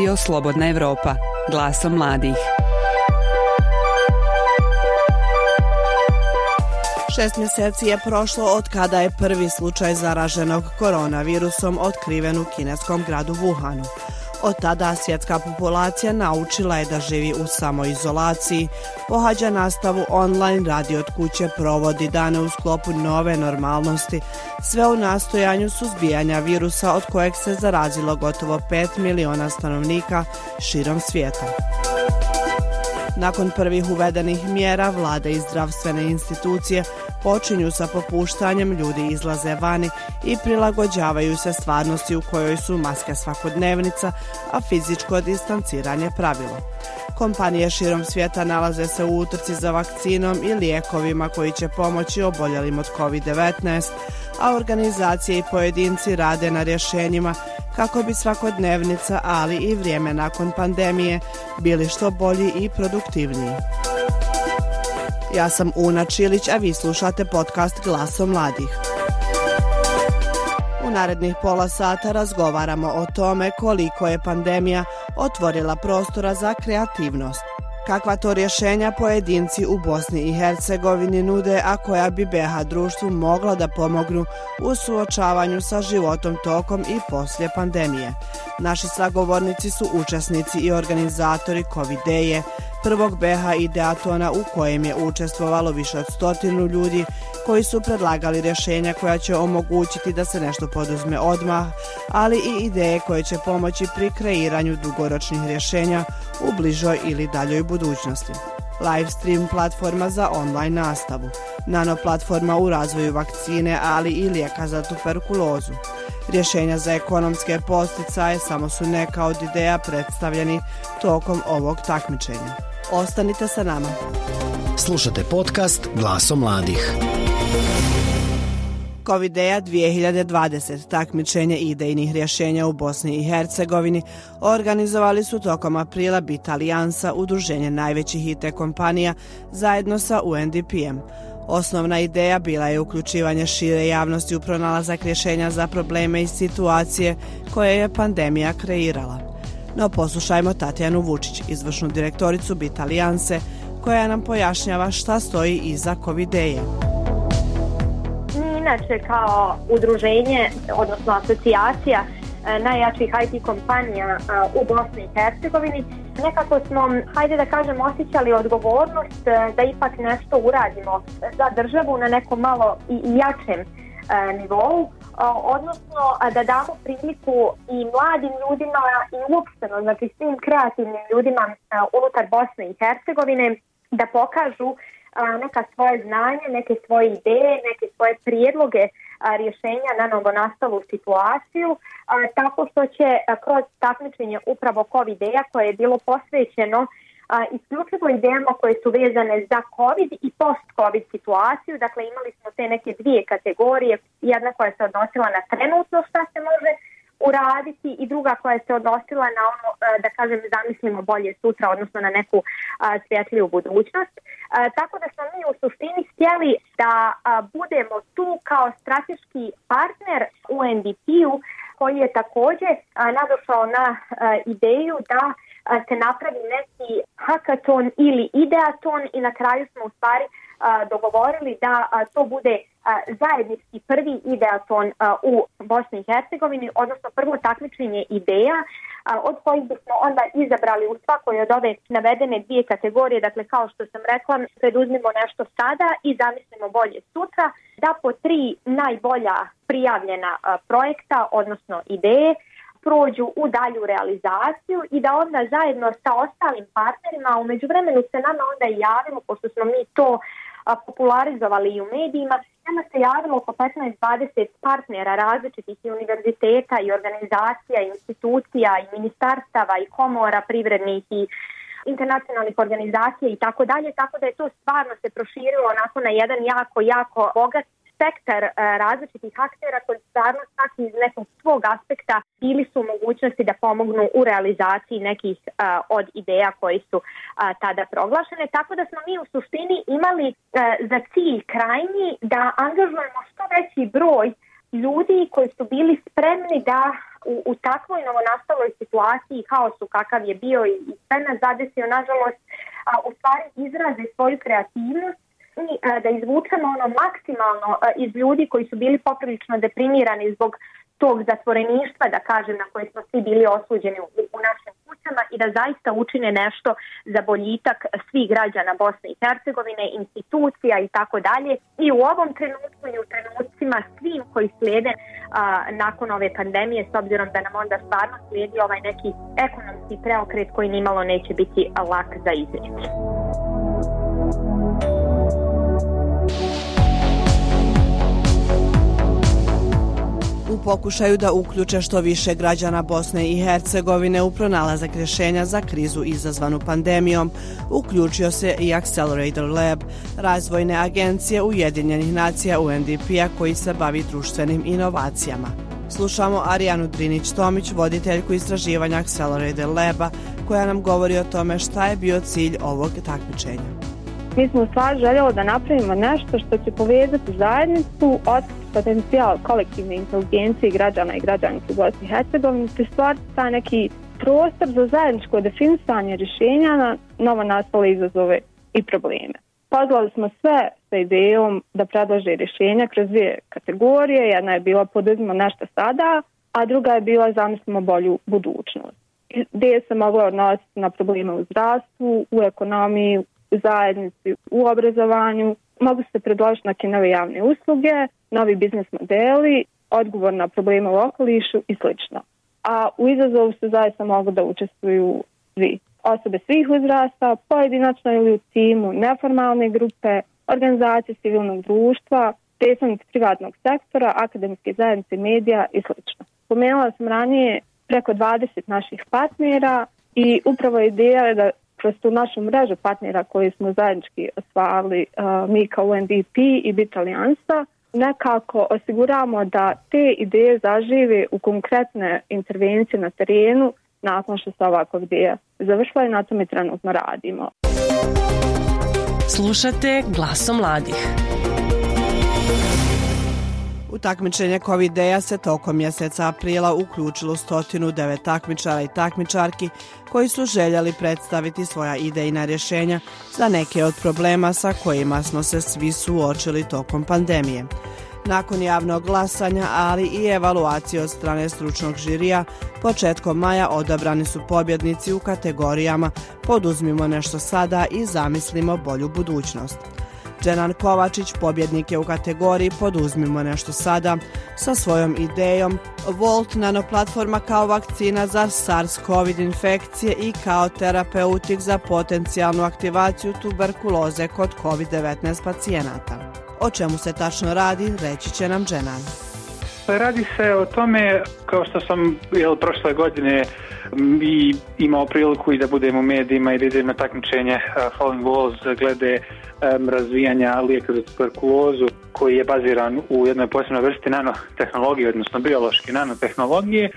Radio Slobodna Evropa, glasom mladih. Šest mjeseci je prošlo od kada je prvi slučaj zaraženog koronavirusom otkriven u kineskom gradu Wuhanu. Od tada svjetska populacija naučila je da živi u samoizolaciji, pohađa nastavu online, radi od kuće, provodi dane u sklopu nove normalnosti, sve u nastojanju suzbijanja virusa od kojeg se zarazilo gotovo 5 miliona stanovnika širom svijeta. Nakon prvih uvedenih mjera, vlade i zdravstvene institucije počinju sa popuštanjem, ljudi izlaze vani i prilagođavaju se stvarnosti u kojoj su maske svakodnevnica, a fizičko distanciranje pravilo. Kompanije širom svijeta nalaze se u utrci za vakcinom i lijekovima koji će pomoći oboljelim od COVID-19, a organizacije i pojedinci rade na rješenjima kako bi svakodnevnica, ali i vrijeme nakon pandemije bili što bolji i produktivniji. Ja sam Una Čilić, a vi slušate podcast Glaso mladih. U narednih pola sata razgovaramo o tome koliko je pandemija otvorila prostora za kreativnost. Kakva to rješenja pojedinci u Bosni i Hercegovini nude, a koja bi BH društvu mogla da pomognu u suočavanju sa životom tokom i poslije pandemije. Naši sagovornici su učesnici i organizatori COVID-eje, prvog BH ideatona u kojem je učestvovalo više od stotinu ljudi koji su predlagali rješenja koja će omogućiti da se nešto poduzme odmah, ali i ideje koje će pomoći pri kreiranju dugoročnih rješenja u bližoj ili daljoj budućnosti. Livestream platforma za online nastavu, nano platforma u razvoju vakcine, ali i lijeka za tuberkulozu. Rješenja za ekonomske posticaje samo su neka od ideja predstavljeni tokom ovog takmičenja. Ostanite sa nama. Slušate podcast Glaso mladih. Covideja 2020 takmičenje idejnih rješenja u Bosni i Hercegovini organizovali su tokom aprila Bit Alijansa, udruženje najvećih IT kompanija, zajedno sa UNDP-em. Osnovna ideja bila je uključivanje šire javnosti u pronalazak rješenja za probleme i situacije koje je pandemija kreirala. No poslušajmo Tatjanu Vučić, izvršnu direktoricu Bit Alijanse, koja nam pojašnjava šta stoji iza Covideje. Mi inače kao udruženje, odnosno asocijacija najjačih IT kompanija e, u Bosni i Hercegovini, nekako smo, hajde da kažem, osjećali odgovornost e, da ipak nešto uradimo za državu na nekom malo i jačem nivou, odnosno da damo priliku i mladim ljudima i uopšteno, znači svim kreativnim ljudima unutar Bosne i Hercegovine da pokažu neka svoje znanje, neke svoje ideje, neke svoje prijedloge rješenja na novonastalu situaciju, tako što će kroz takmičenje upravo COVID-eja koje je bilo posvećeno isključivo idejama koje su vezane za COVID i post-COVID situaciju. Dakle, imali smo te neke dvije kategorije, jedna koja se odnosila na trenutno šta se može uraditi i druga koja se odnosila na ono, da kažem, zamislimo bolje sutra, odnosno na neku svjetliju budućnost. Tako da smo mi u suštini htjeli da budemo tu kao strateški partner u NDP-u koji je također nadošao na ideju da se napravi neki hakaton ili ideaton i na kraju smo u stvari dogovorili da to bude zajednički prvi ideaton u Bosni i Hercegovini, odnosno prvo takmičenje ideja od kojih bismo onda izabrali u svakoj od ove navedene dvije kategorije, dakle kao što sam rekla, preduzmimo nešto sada i zamislimo bolje sutra, da po tri najbolja prijavljena projekta, odnosno ideje, prođu u dalju realizaciju i da onda zajedno sa ostalim partnerima, u međuvremenu se nama onda javimo, pošto smo mi to popularizovali i u medijima, nama se javilo oko 15-20 partnera različitih univerziteta i organizacija, i institucija i ministarstava i komora privrednih i internacionalnih organizacija i tako dalje, tako da je to stvarno se proširilo onako na jedan jako, jako bogat spektar e, različitih aktera koji stvarno svaki iz nekog svog aspekta bili su mogućnosti da pomognu u realizaciji nekih e, od ideja koji su e, tada proglašene. Tako da smo mi u suštini imali za cilj krajnji da angažujemo što veći broj ljudi koji su bili spremni da u, u takvoj novonastaloj situaciji kaosu kakav je bio i, i sve nas zadesio, nažalost, a, u stvari izraze svoju kreativnost i a, da izvučemo ono maksimalno a, iz ljudi koji su bili poprilično deprimirani zbog tog zatvoreništva, da kažem, na koje smo svi bili osuđeni u, našim kućama i da zaista učine nešto za boljitak svih građana Bosne i Hercegovine, institucija i tako dalje. I u ovom trenutku i u trenucima svim koji slijede a, nakon ove pandemije, s obzirom da nam onda stvarno slijedi ovaj neki ekonomski preokret koji nimalo neće biti lak za izreći. U pokušaju da uključe što više građana Bosne i Hercegovine u pronalazak rješenja za krizu izazvanu pandemijom, uključio se i Accelerator Lab, razvojne agencije Ujedinjenih nacija UNDP-a koji se bavi društvenim inovacijama. Slušamo Arijanu Drinić-Tomić, voditeljku istraživanja Accelerator Laba, koja nam govori o tome šta je bio cilj ovog takmičenja. Mi smo u stvari željeli da napravimo nešto što će povezati zajednicu, otkriti potencijal kolektivne inteligencije građana i građanke u Bosni i Hercegovini, te stvariti taj neki prostor za zajedničko definisanje rješenja na novo nastale izazove i probleme. Pozvali smo sve sa idejom da predlože rješenja kroz dvije kategorije. Jedna je bila poduzimo nešto sada, a druga je bila zamislimo bolju budućnost. Ideje se mogle odnositi na probleme u zdravstvu, u ekonomiji, u zajednici, u obrazovanju. Mogu se predložiti neke nove javne usluge, novi biznis modeli, odgovor na probleme u okolišu i sl. A u izazovu se zaista mogu da učestvuju svi. Osobe svih uzrasta, pojedinačno ili u timu, neformalne grupe, organizacije civilnog društva, predstavnici privatnog sektora, akademske zajednice, medija i sl. Pomenula sam ranije preko 20 naših partnera i upravo ideja je da kroz tu našu mrežu partnera koji smo zajednički osvajali uh, mi kao UNDP i BIT Alijansa, nekako osiguramo da te ideje zažive u konkretne intervencije na terenu nakon što se ovakva ideja završila i na tome trenutno radimo. Slušate glasom mladih. Takmičenje Covideja se tokom mjeseca aprila uključilo 109 takmičara i takmičarki koji su željeli predstaviti svoja idejna rješenja za neke od problema sa kojima smo se svi suočili tokom pandemije. Nakon javnog glasanja, ali i evaluacije od strane stručnog žirija, početkom maja odabrani su pobjednici u kategorijama Poduzmimo nešto sada i zamislimo bolju budućnost. Dženan Kovačić pobjednik je u kategoriji Poduzmimo nešto sada sa svojom idejom Volt nanoplatforma kao vakcina za SARS-CoV infekcije i kao terapeutik za potencijalnu aktivaciju tuberkuloze kod COVID-19 pacijenata. O čemu se tačno radi, reći će nam Dženan. Radi se o tome, kao što sam jel, prošle godine i imao priliku i da budem u medijima i da idem na takmičenje uh, Falling Walls glede um, razvijanja lijeka za tuberkulozu koji je baziran u jednoj posebnoj vrsti nanotehnologije, odnosno biološke nanotehnologije.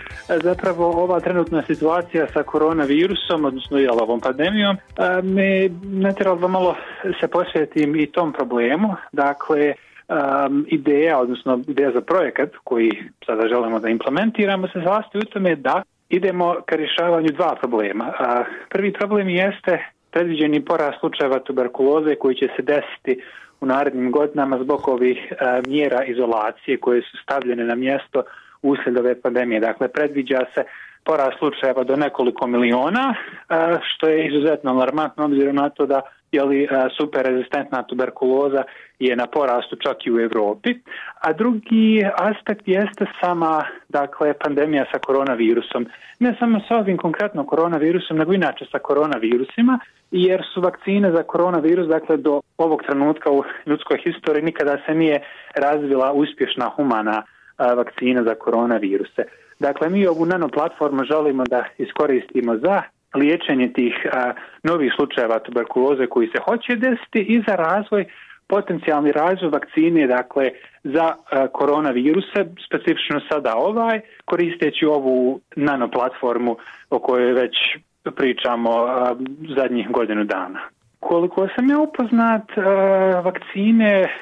Zapravo ova trenutna situacija sa koronavirusom, odnosno i ovom pandemijom, me natjeralo da malo se posvetim i tom problemu. Dakle, um, ideja, odnosno ideja za projekat koji sada želimo da implementiramo se sastoji u tome da idemo ka rješavanju dva problema. A, prvi problem jeste predviđeni porast slučajeva tuberkuloze koji će se desiti u narednim godinama zbog ovih a, mjera izolacije koje su stavljene na mjesto uslijed ove pandemije. Dakle, predviđa se porast slučajeva do nekoliko miliona, a, što je izuzetno alarmantno obzirom na to da jeli, superrezistentna tuberkuloza je na porastu čak i u Europi. A drugi aspekt jeste sama dakle, pandemija sa koronavirusom. Ne samo sa ovim konkretno koronavirusom, nego inače sa koronavirusima, jer su vakcine za koronavirus, dakle do ovog trenutka u ljudskoj historiji nikada se nije razvila uspješna humana a, vakcina za koronaviruse. Dakle, mi ovu nanoplatformu želimo da iskoristimo za liječenje tih a, novih slučajeva tuberkuloze koji se hoće desiti i za razvoj potencijalni razvoj vakcine dakle za a, koronaviruse, specifično sada ovaj, koristeći ovu nanoplatformu o kojoj već pričamo a, zadnjih godinu dana. Koliko sam ja upoznat, vakcine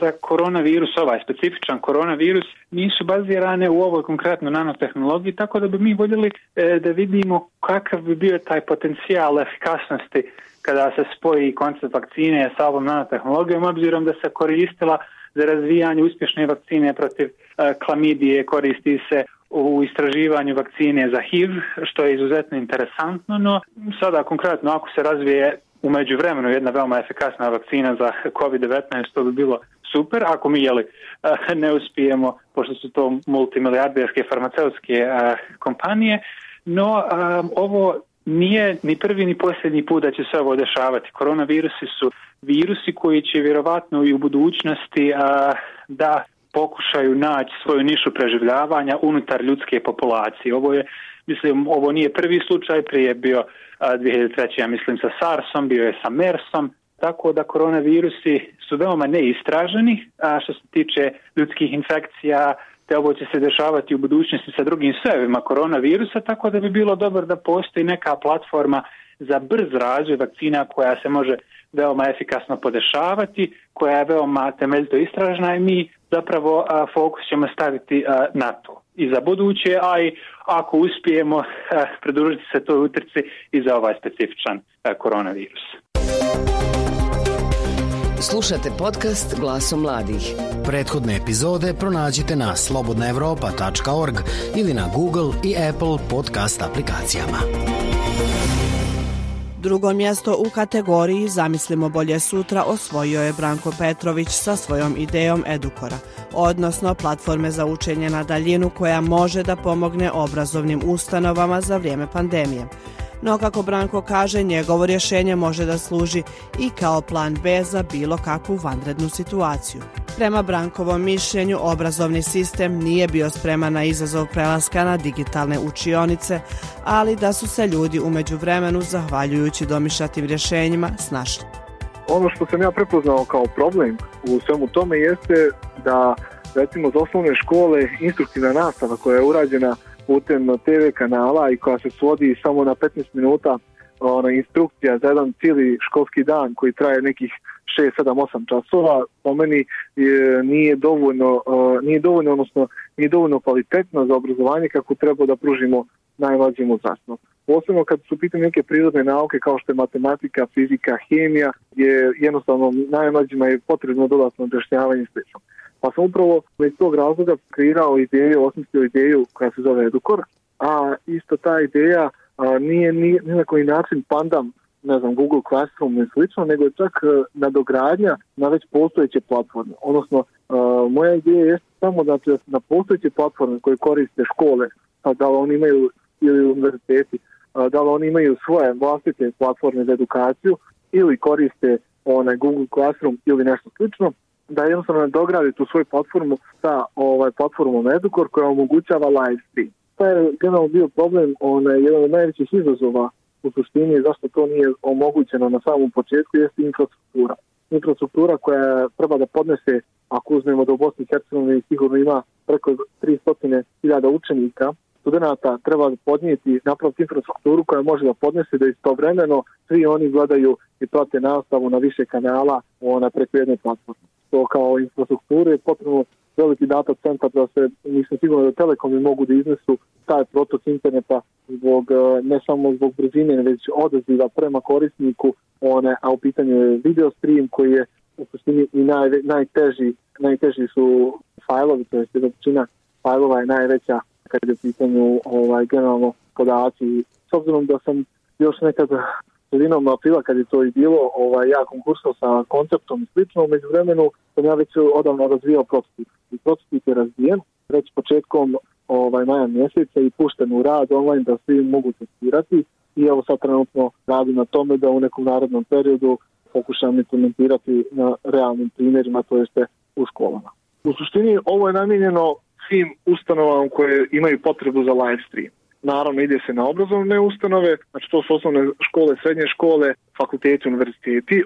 za koronavirus, ovaj specifičan koronavirus, nisu bazirane u ovoj konkretno nanotehnologiji, tako da bi mi voljeli e, da vidimo kakav bi bio taj potencijal efikasnosti kada se spoji koncept vakcine sa ovom nanotehnologijom, obzirom da se koristila za razvijanje uspješne vakcine protiv klamidije, koristi se u istraživanju vakcine za HIV, što je izuzetno interesantno, no sada konkretno ako se razvije u međuvremenu jedna veoma efikasna vakcina za COVID-19, to bi bilo super, ako mi jeli, ne uspijemo, pošto su to multimilijarderske farmaceutske kompanije, no ovo nije ni prvi ni posljednji put da će se ovo dešavati. Koronavirusi su virusi koji će vjerovatno i u budućnosti da pokušaju naći svoju nišu preživljavanja unutar ljudske populacije. Ovo je, mislim, ovo nije prvi slučaj, prije je bio 2003. ja mislim sa SARSom, bio je sa MERSom, tako da koronavirusi su veoma neistraženi, a što se tiče ljudskih infekcija, te ovo će se dešavati u budućnosti sa drugim sojevima koronavirusa, tako da bi bilo dobro da postoji neka platforma za brz razvoj vakcina koja se može veoma efikasno podešavati, koja je veoma temeljito istražna i mi zapravo fokus ćemo staviti na to i za buduće, a i ako uspijemo pridružiti se toj utrci i za ovaj specifičan koronavirus. Slušate podcast Glasom mladih. Prethodne epizode pronađite na slobodnaevropa.org ili na Google i Apple podcast aplikacijama. Drugo mjesto u kategoriji Zamislimo bolje sutra osvojio je Branko Petrović sa svojom idejom Edukora, odnosno platforme za učenje na daljinu koja može da pomogne obrazovnim ustanovama za vrijeme pandemije no kako Branko kaže, njegovo rješenje može da služi i kao plan B za bilo kakvu vanrednu situaciju. Prema Brankovom mišljenju, obrazovni sistem nije bio spreman na izazov prelaska na digitalne učionice, ali da su se ljudi umeđu vremenu, zahvaljujući domišljatim rješenjima, snašli. Ono što sam ja prepoznao kao problem u svemu tome jeste da recimo za osnovne škole instruktivna nastava koja je urađena putem TV kanala i koja se svodi samo na 15 minuta ona instrukcija za jedan cijeli školski dan koji traje nekih 6, 7, 8 časova po meni je, nije dovoljno nije dovoljno odnosno nije dovoljno kvalitetno za obrazovanje kako treba da pružimo najmlađim uzrastom. Posebno kad su pitanje neke prirodne nauke kao što je matematika, fizika, hemija, je jednostavno najmlađima je potrebno dodatno objašnjavanje slično. Pa sam upravo iz tog razloga kreirao ideju, osmislio ideju koja se zove Edukor, a isto ta ideja a, nije ni, na koji način pandam ne znam, Google Classroom i slično, nego je čak a, nadogradnja na već postojeće platforme. Odnosno, a, moja ideja je samo da će na postojeće platforme koje koriste škole, pa da li oni imaju ili univerziteti, a, da li oni imaju svoje vlastite platforme za edukaciju ili koriste onaj Google Classroom ili nešto slično, da jednostavno dogradi tu svoju platformu sa ovaj, platformom Edukor koja omogućava live stream. To je generalno bio problem, onaj, jedan od najvećih izazova u suštini zašto to nije omogućeno na samom početku jeste infrastruktura. Infrastruktura koja treba da podnese, ako uzmemo da u Bosni i Hercegovini sigurno ima preko 300.000 učenika, studenta treba podnijeti napraviti infrastrukturu koja može da podnese da istovremeno svi oni gledaju i prate nastavu na više kanala ona preko jedne platforme to kao infrastrukture je potrebno veliki data centar da se, nisam sigurno da telekomi mogu da iznesu taj protok interneta zbog, e, ne samo zbog brzine, već odaziva prema korisniku, one, a u pitanju je video stream koji je u suštini i naj, najteži, najteži su fajlovi, to je većina fajlova je najveća kad je u pitanju ovaj, generalno podaci. S obzirom da sam još nekad sredinom aprila kad je to i bilo, ovaj, ja konkursao sa konceptom i slično, umeđu vremenu sam ja već odavno razvijao prototip. I prototip je razvijen, već početkom ovaj, maja mjeseca i pušten u rad online da svi mogu testirati i evo sad trenutno radim na tome da u nekom narodnom periodu pokušam implementirati na realnim primjerima, to jeste u školama. U suštini ovo je namijenjeno svim ustanovama koje imaju potrebu za live stream. Naravno ide se na obrazovne ustanove, znači to su osnovne škole, srednje škole, fakulteti, univerziteti.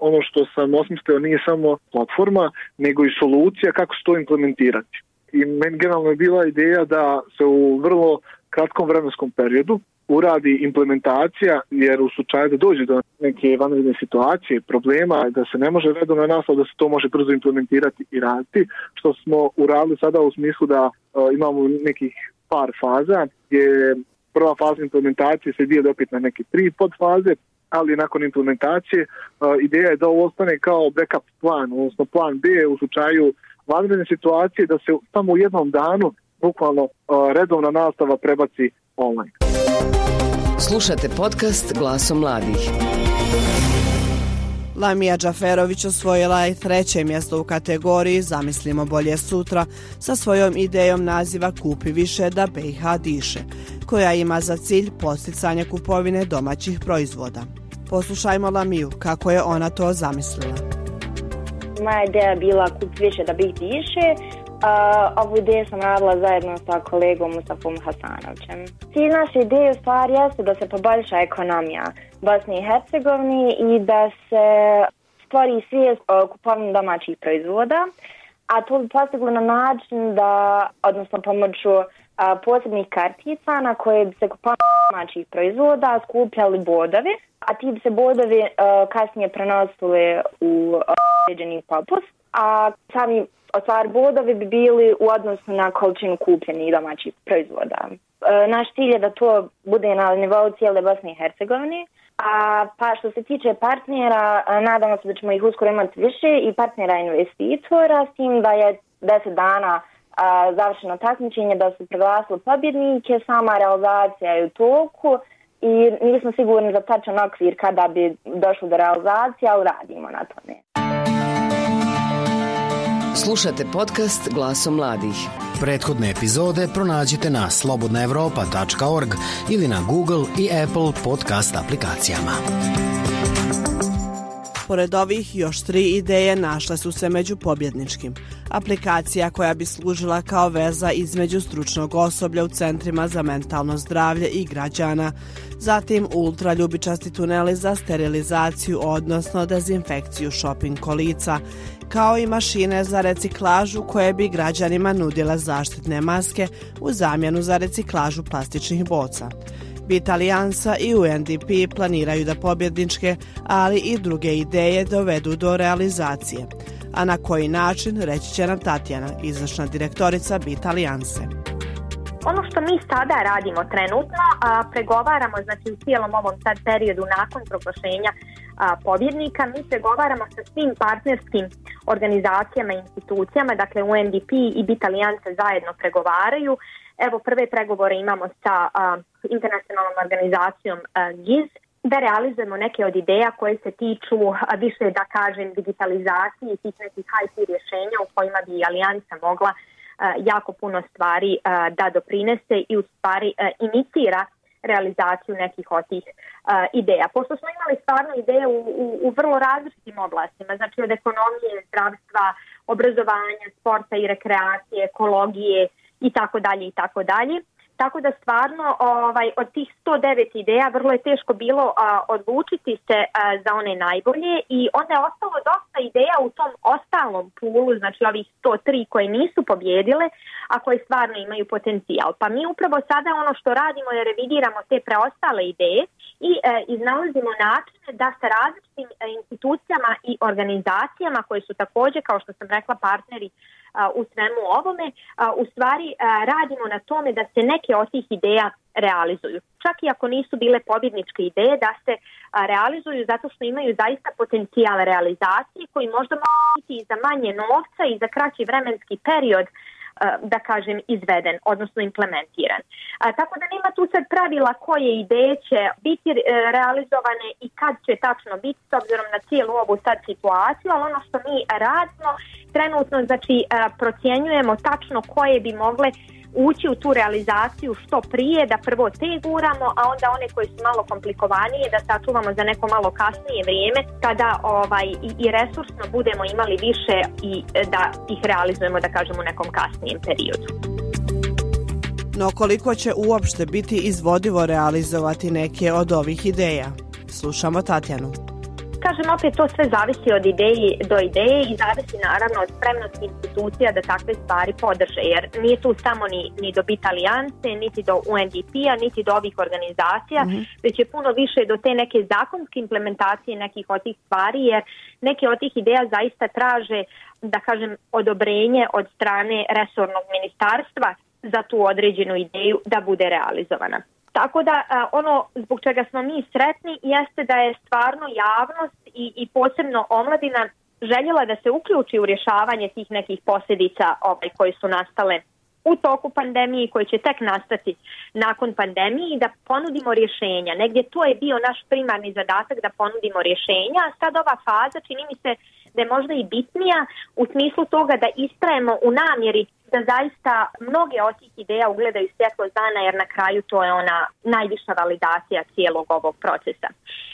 Ono što sam osmislio nije samo platforma, nego i solucija kako se to implementirati. i meni generalno je bila ideja da se u vrlo kratkom vremenskom periodu uradi implementacija, jer u slučaju da dođe do neke vanredne situacije, problema, da se ne može redovno nastav, da se to može brzo implementirati i raditi, što smo uradili sada u smislu da uh, imamo nekih par faza, gdje prva faza implementacije se dijeli opet na neke tri podfaze, ali nakon implementacije uh, ideja je da ovo ostane kao backup plan, odnosno plan B u slučaju vanredne situacije, da se samo u jednom danu bukvalno uh, redovna nastava prebaci online. Slušate podcast Glasom mladih. Lamija Džaferović osvojila je treće mjesto u kategoriji Zamislimo bolje sutra sa svojom idejom naziva Kupi više da BiH diše, koja ima za cilj posticanje kupovine domaćih proizvoda. Poslušajmo Lamiju kako je ona to zamislila. Moja ideja bila kupi više da BiH diše, Uh, ovu ideju sam radila zajedno sa kolegom Mustafom Hasanovićem. Cilj naše ideje u jeste da se poboljša ekonomija Bosne i Hercegovine i da se stvori svijest o kupovini domaćih proizvoda, a to bi postiglo na način da, odnosno pomoću a, posebnih kartica na koje bi se kupovini domaćih proizvoda skupljali bodovi, a ti bi se bodovi a, kasnije prenosili u određeni popust, a sami stvar bodovi bi bili u odnosu na količinu kupljenih domaćih proizvoda. E, naš cilj je da to bude na nivou cijele Bosne i Hercegovine. A pa što se tiče partnera, nadamo se da ćemo ih uskoro imati više i partnera investitora, s tim da je 10 dana završeno takmičenje, da su proglasili pobjednike, sama realizacija je u toku i nismo sigurni za tačan okvir kada bi došlo do realizacije, ali radimo na tome. Slušate podcast Glasom mladih. Prethodne epizode pronađite na slobodnaevropa.org ili na Google i Apple podcast aplikacijama. Pored ovih, još tri ideje našle su se među pobjedničkim. Aplikacija koja bi služila kao veza između stručnog osoblja u centrima za mentalno zdravlje i građana, zatim ultraljubičasti tuneli za sterilizaciju, odnosno dezinfekciju shopping kolica, kao i mašine za reciklažu koje bi građanima nudile zaštitne maske u zamjenu za reciklažu plastičnih boca. Bit Alijansa i UNDP planiraju da pobjedničke, ali i druge ideje dovedu do realizacije. A na koji način, reći će nam Tatjana, izvršna direktorica Bit Alijanse. Ono što mi sada radimo trenutno, a, pregovaramo znači, u cijelom ovom sad periodu nakon proglašenja a, pobjednika, mi pregovaramo sa svim partnerskim organizacijama i institucijama, dakle UNDP i Bit Alijanse zajedno pregovaraju. Evo prve pregovore imamo sa a, internacionalnom organizacijom a, GIZ, da realizujemo neke od ideja koje se tiču a, više, da kažem, digitalizacije i tih nekih IT rješenja u kojima bi Alijansa mogla jako puno stvari da doprinese i u stvari inicira realizaciju nekih od tih uh, ideja. Pošto smo imali stvarno ideje u, u, u vrlo različitim oblastima, znači od ekonomije, zdravstva, obrazovanja, sporta i rekreacije, ekologije i tako dalje i tako dalje. Tako da stvarno ovaj, od tih 109 ideja vrlo je teško bilo a, odlučiti se a, za one najbolje i onda je ostalo dosta ideja u tom ostalom pulu, znači ovih 103 koje nisu pobjedile, a koje stvarno imaju potencijal. Pa mi upravo sada ono što radimo je revidiramo te preostale ideje i e, iznalazimo načine da sa različitim e, institucijama i organizacijama koje su takođe, kao što sam rekla, partneri u svemu ovome, u stvari radimo na tome da se neke od tih ideja realizuju. Čak i ako nisu bile pobjedničke ideje, da se realizuju zato što imaju zaista potencijal realizacije koji možda može biti i za manje novca i za kraći vremenski period da kažem, izveden, odnosno implementiran. Tako da nema tu sad pravila koje ideje će biti e, realizovane i kad će tačno biti s obzirom na cijelu ovu sad situaciju, ali ono što mi radimo trenutno, znači, procjenjujemo tačno koje bi mogle ući u tu realizaciju što prije, da prvo te guramo, a onda one koje su malo komplikovanije da sačuvamo za neko malo kasnije vrijeme kada ovaj, i, i resursno budemo imali više i e, da ih realizujemo, da kažemo, u nekom kasnijem periodu. No koliko će uopšte biti izvodivo realizovati neke od ovih ideja? Slušamo Tatjanu. Kažem, opet to sve zavisi od ideje do ideje i zavisi naravno od spremnosti institucija da takve stvari podrže, jer nije tu samo ni, ni do BIT alijance, niti do UNDP-a, niti do ovih organizacija, mm -hmm. već je puno više do te neke zakonske implementacije nekih od tih stvari, jer neke od tih ideja zaista traže, da kažem, odobrenje od strane resornog ministarstva za tu određenu ideju da bude realizovana. Tako da ono zbog čega smo mi sretni jeste da je stvarno javnost i, i posebno omladina željela da se uključi u rješavanje tih nekih posljedica ovaj, koji su nastale u toku pandemije koji će tek nastati nakon pandemije i da ponudimo rješenja. Negdje to je bio naš primarni zadatak da ponudimo rješenja, a sad ova faza čini mi se da je možda i bitnija u smislu toga da istrajemo u namjeri da zaista mnoge od tih ideja ugledaju svjetlo dana jer na kraju to je ona najviša validacija cijelog ovog procesa.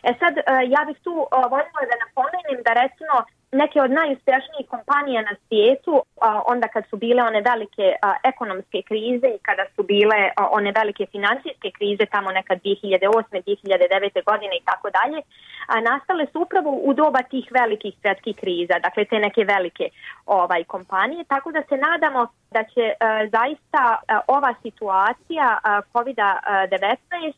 E sad, e, ja bih tu e, voljela da napomenem da recimo neke od najuspješnijih kompanija na svijetu, onda kad su bile one velike ekonomske krize i kada su bile one velike financijske krize tamo nekad 2008. 2009. godine i tako dalje, nastale su upravo u doba tih velikih svjetskih kriza, dakle te neke velike ovaj kompanije, tako da se nadamo da će zaista ova situacija COVID-19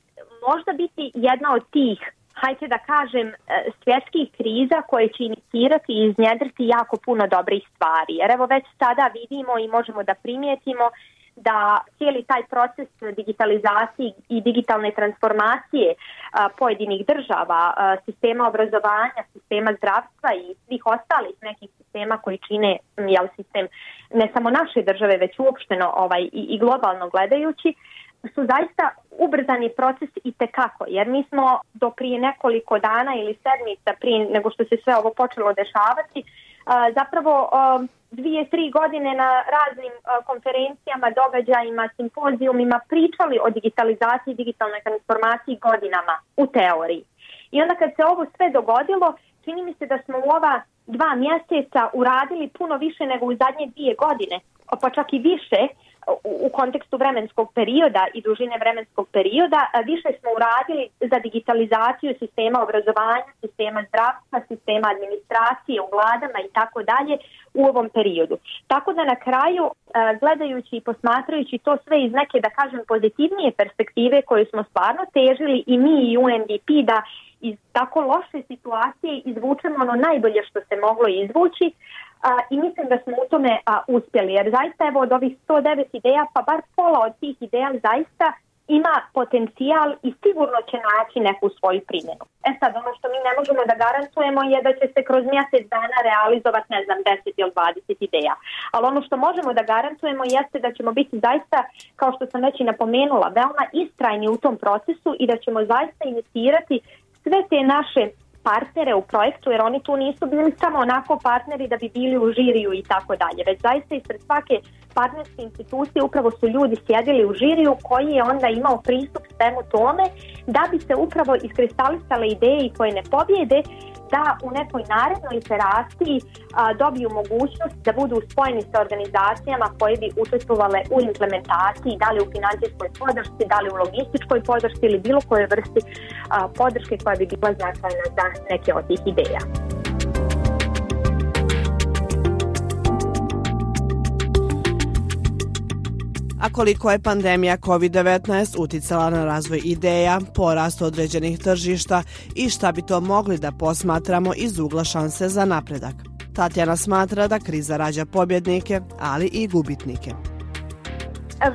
možda biti jedna od tih hajde da kažem, e, svjetskih kriza koje će inicirati i iznjedriti jako puno dobrih stvari. Jer evo već sada vidimo i možemo da primijetimo da cijeli taj proces digitalizacije i digitalne transformacije a, pojedinih država, a, sistema obrazovanja, sistema zdravstva i svih ostalih nekih sistema koji čine jel, sistem ne samo naše države, već uopšteno ovaj, i globalno gledajući, su zaista ubrzani proces i tekako, jer mi smo do prije nekoliko dana ili sedmica prije nego što se sve ovo počelo dešavati, zapravo dvije, tri godine na raznim konferencijama, događajima, simpozijumima pričali o digitalizaciji i digitalnoj transformaciji godinama u teoriji. I onda kad se ovo sve dogodilo, čini mi se da smo u ova dva mjeseca uradili puno više nego u zadnje dvije godine, pa čak i više, u kontekstu vremenskog perioda i dužine vremenskog perioda više smo uradili za digitalizaciju sistema obrazovanja, sistema zdravstva, sistema administracije u vladama i tako dalje u ovom periodu. Tako da na kraju gledajući i posmatrajući to sve iz neke da kažem pozitivnije perspektive koje smo stvarno težili i mi i UNDP da iz tako loše situacije izvučemo ono najbolje što se moglo izvući i mislim da smo u tome uspjeli, jer zaista evo od ovih 109 ideja, pa bar pola od tih ideja zaista ima potencijal i sigurno će naći neku svoju primjenu. E sad, ono što mi ne možemo da garantujemo je da će se kroz mjesec dana realizovati, ne znam, 10 ili 20 ideja. Ali ono što možemo da garantujemo jeste da ćemo biti zaista, kao što sam već i napomenula, veoma istrajni u tom procesu i da ćemo zaista inicirati sve te naše partnere u projektu, jer oni tu nisu bili samo onako partneri da bi bili u žiriju i tako dalje, već zaista ispred svake partnerske institucije upravo su ljudi sjedili u žiriju koji je onda imao pristup svemu tome da bi se upravo iskristalisale ideje i koje ne pobjede da u nekoj narednoj iteraciji a, dobiju mogućnost da budu spojeni sa organizacijama koje bi učestvovale u implementaciji, da li u financijskoj podršci, da li u logističkoj podršci ili bilo koje vrsti a, podrške koja bi bila značajna za neke od tih ideja. A koliko je pandemija COVID-19 uticala na razvoj ideja, porast određenih tržišta i šta bi to mogli da posmatramo iz ugla šanse za napredak? Tatjana smatra da kriza rađa pobjednike, ali i gubitnike.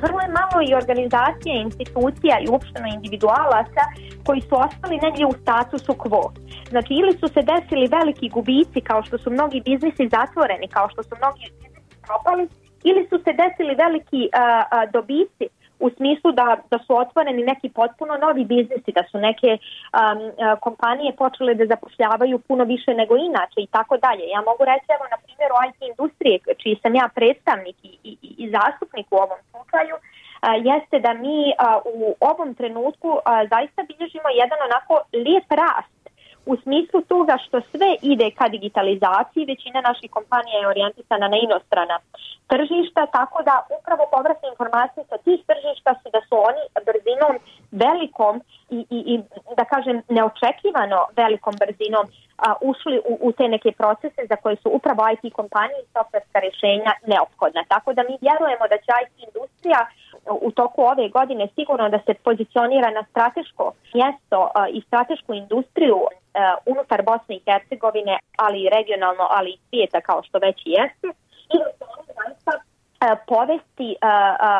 Vrlo je malo i organizacije, institucija i uopšteno individualaca koji su ostali negdje u statusu quo. Znači ili su se desili veliki gubici kao što su mnogi biznisi zatvoreni, kao što su mnogi biznisi propali, ili su se desili veliki a, a, dobici u smislu da, da su otvoreni neki potpuno novi biznisi, da su neke um, kompanije počele da zapošljavaju puno više nego inače i tako dalje. Ja mogu reći, evo, na primjeru IT industrije, čiji sam ja predstavnik i, i, i zastupnik u ovom slučaju, a, jeste da mi a, u ovom trenutku a, zaista bilježimo jedan onako lijep rast u smislu toga što sve ide ka digitalizaciji, većina naših kompanija je orijentisana na inostrana tržišta, tako da upravo povratne informacije sa tih tržišta su da su oni brzinom velikom i, i, i da kažem neočekivano velikom brzinom ušli u, u te neke procese za koje su upravo IT kompanije i softverska rješenja neophodna. Tako da mi vjerujemo da će IT industrija u toku ove godine sigurno da se pozicionira na strateško mjesto i stratešku industriju unutar Bosne i Hercegovine, ali i regionalno, ali i svijeta kao što već jeste. I povesti,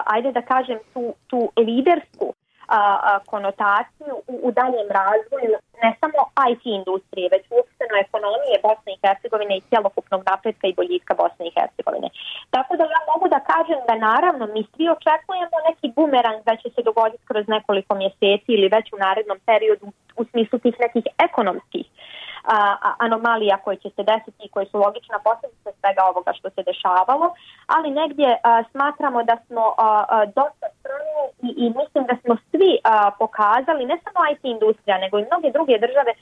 ajde da kažem, tu, tu lidersku konotaciju u, u daljem razvoju ne samo IT industrije, već uopšteno ekonomije Bosne i Hercegovine i cjelokupnog napretka i boljitka Bosne i Hercegovine. Tako da ja mogu da kažem da naravno mi svi očekujemo neki bumerang da će se dogoditi kroz nekoliko mjeseci ili već u narednom periodu u smislu tih nekih ekonomskih a, anomalija koje će se desiti i koje su logična posljedica svega ovoga što se dešavalo, ali negdje smatramo da smo dosta strani i, mislim da smo svi pokazali, ne samo IT industrija, nego i mnoge druge države, a,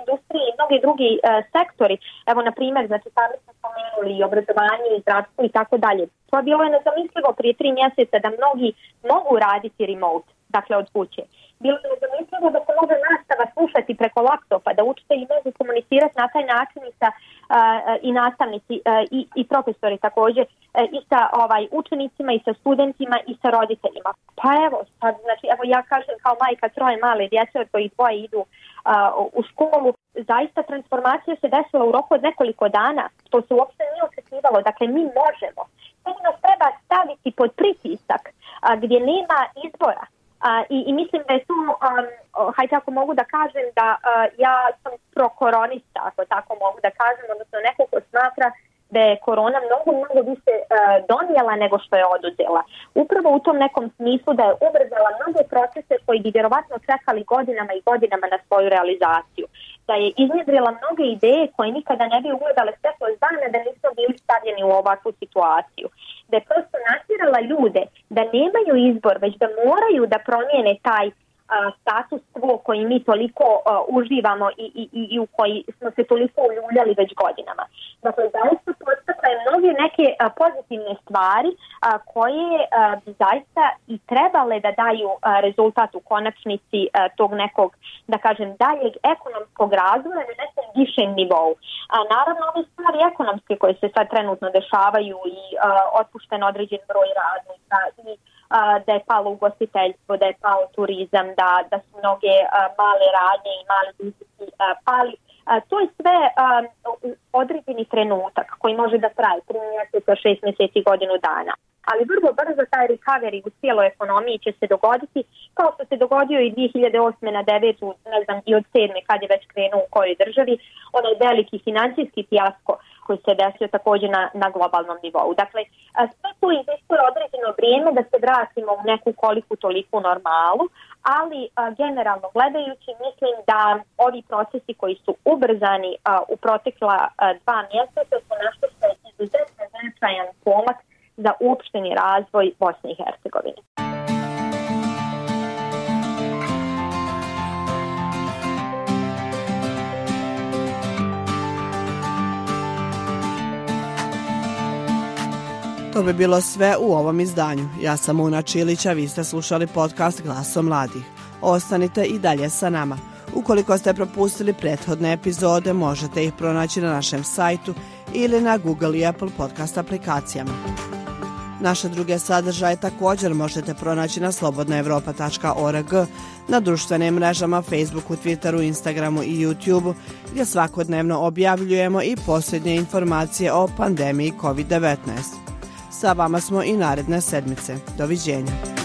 industrije i mnogi drugi a, sektori, evo na primjer, znači sami smo spomenuli i obrazovanje i zdravstvo i tako dalje. To bilo je nezamislivo prije tri mjeseca da mnogi mogu raditi remote, dakle od kuće bilo je nezamislivo da se može nastava slušati preko laptopa, da učitelji mogu komunicirati na taj način i nastavnici i, i profesori također i sa ovaj učenicima i sa studentima i sa roditeljima. Pa evo, sad, znači, evo ja kažem kao majka troje male djece od kojih dvoje idu u školu, zaista transformacija se desila u roku od nekoliko dana, što se uopšte nije očekivalo. Dakle, mi možemo. Samo nas treba staviti pod pritisak gdje nema izbora. I, I mislim da je tu, um, hajde ako mogu da kažem da uh, ja sam prokoronista, ako tako mogu da kažem, odnosno neko ko smatra da je korona mnogo, mnogo više uh, donijela nego što je oduzela. Upravo u tom nekom smislu da je ubrzala mnoge procese koji bi vjerovatno čekali godinama i godinama na svoju realizaciju. Da je iznjedrila mnoge ideje koje nikada ne bi ugledale svetlo dana da nisu bili stavljeni u ovakvu situaciju. Da je prosto natjerala ljude da nemaju izbor, već da moraju da promijene taj status quo koji mi toliko a, uživamo i, i, i, u koji smo se toliko uljuljali već godinama. Dakle, zaista podstakle mnoge neke a, pozitivne stvari a, koje bi zaista i trebale da daju rezultat u konačnici tog nekog, da kažem, daljeg ekonomskog razvoja na nekom višem nivou. A, naravno, ove stvari ekonomske koje se sad trenutno dešavaju i otpušten određen broj radnika i da je palo ugostiteljstvo, da je pao turizam, da, da su mnoge male radnje i mali biznesi pali. To je sve određeni trenutak koji može da traje 3 mjeseca, 6 mjeseci, godinu dana. Ali vrlo brzo taj recovery u cijeloj ekonomiji će se dogoditi kao što se dogodio i 2008. na 9. ne znam i od 7. kad je već krenuo u kojoj državi, onaj veliki financijski fijasko koji se desio također na, na globalnom nivou. Dakle, sve to iziskuje određeno vrijeme da se vratimo u neku koliku toliku normalu, ali a, generalno gledajući mislim da ovi procesi koji su ubrzani a, u protekla a, dva mjeseca su nešto što je izuzetno značajan pomak za uopšteni razvoj Bosne i Hercegovine. To bi bilo sve u ovom izdanju. Ja sam Una Čilić, a vi ste slušali podcast Glaso mladih. Ostanite i dalje sa nama. Ukoliko ste propustili prethodne epizode, možete ih pronaći na našem sajtu ili na Google i Apple podcast aplikacijama. Naše druge sadržaje također možete pronaći na slobodnaevropa.org, na društvenim mrežama Facebooku, Twitteru, Instagramu i YouTubeu, gdje svakodnevno objavljujemo i posljednje informacije o pandemiji COVID-19. Sa vama smo i naredne sedmice. Doviđenja.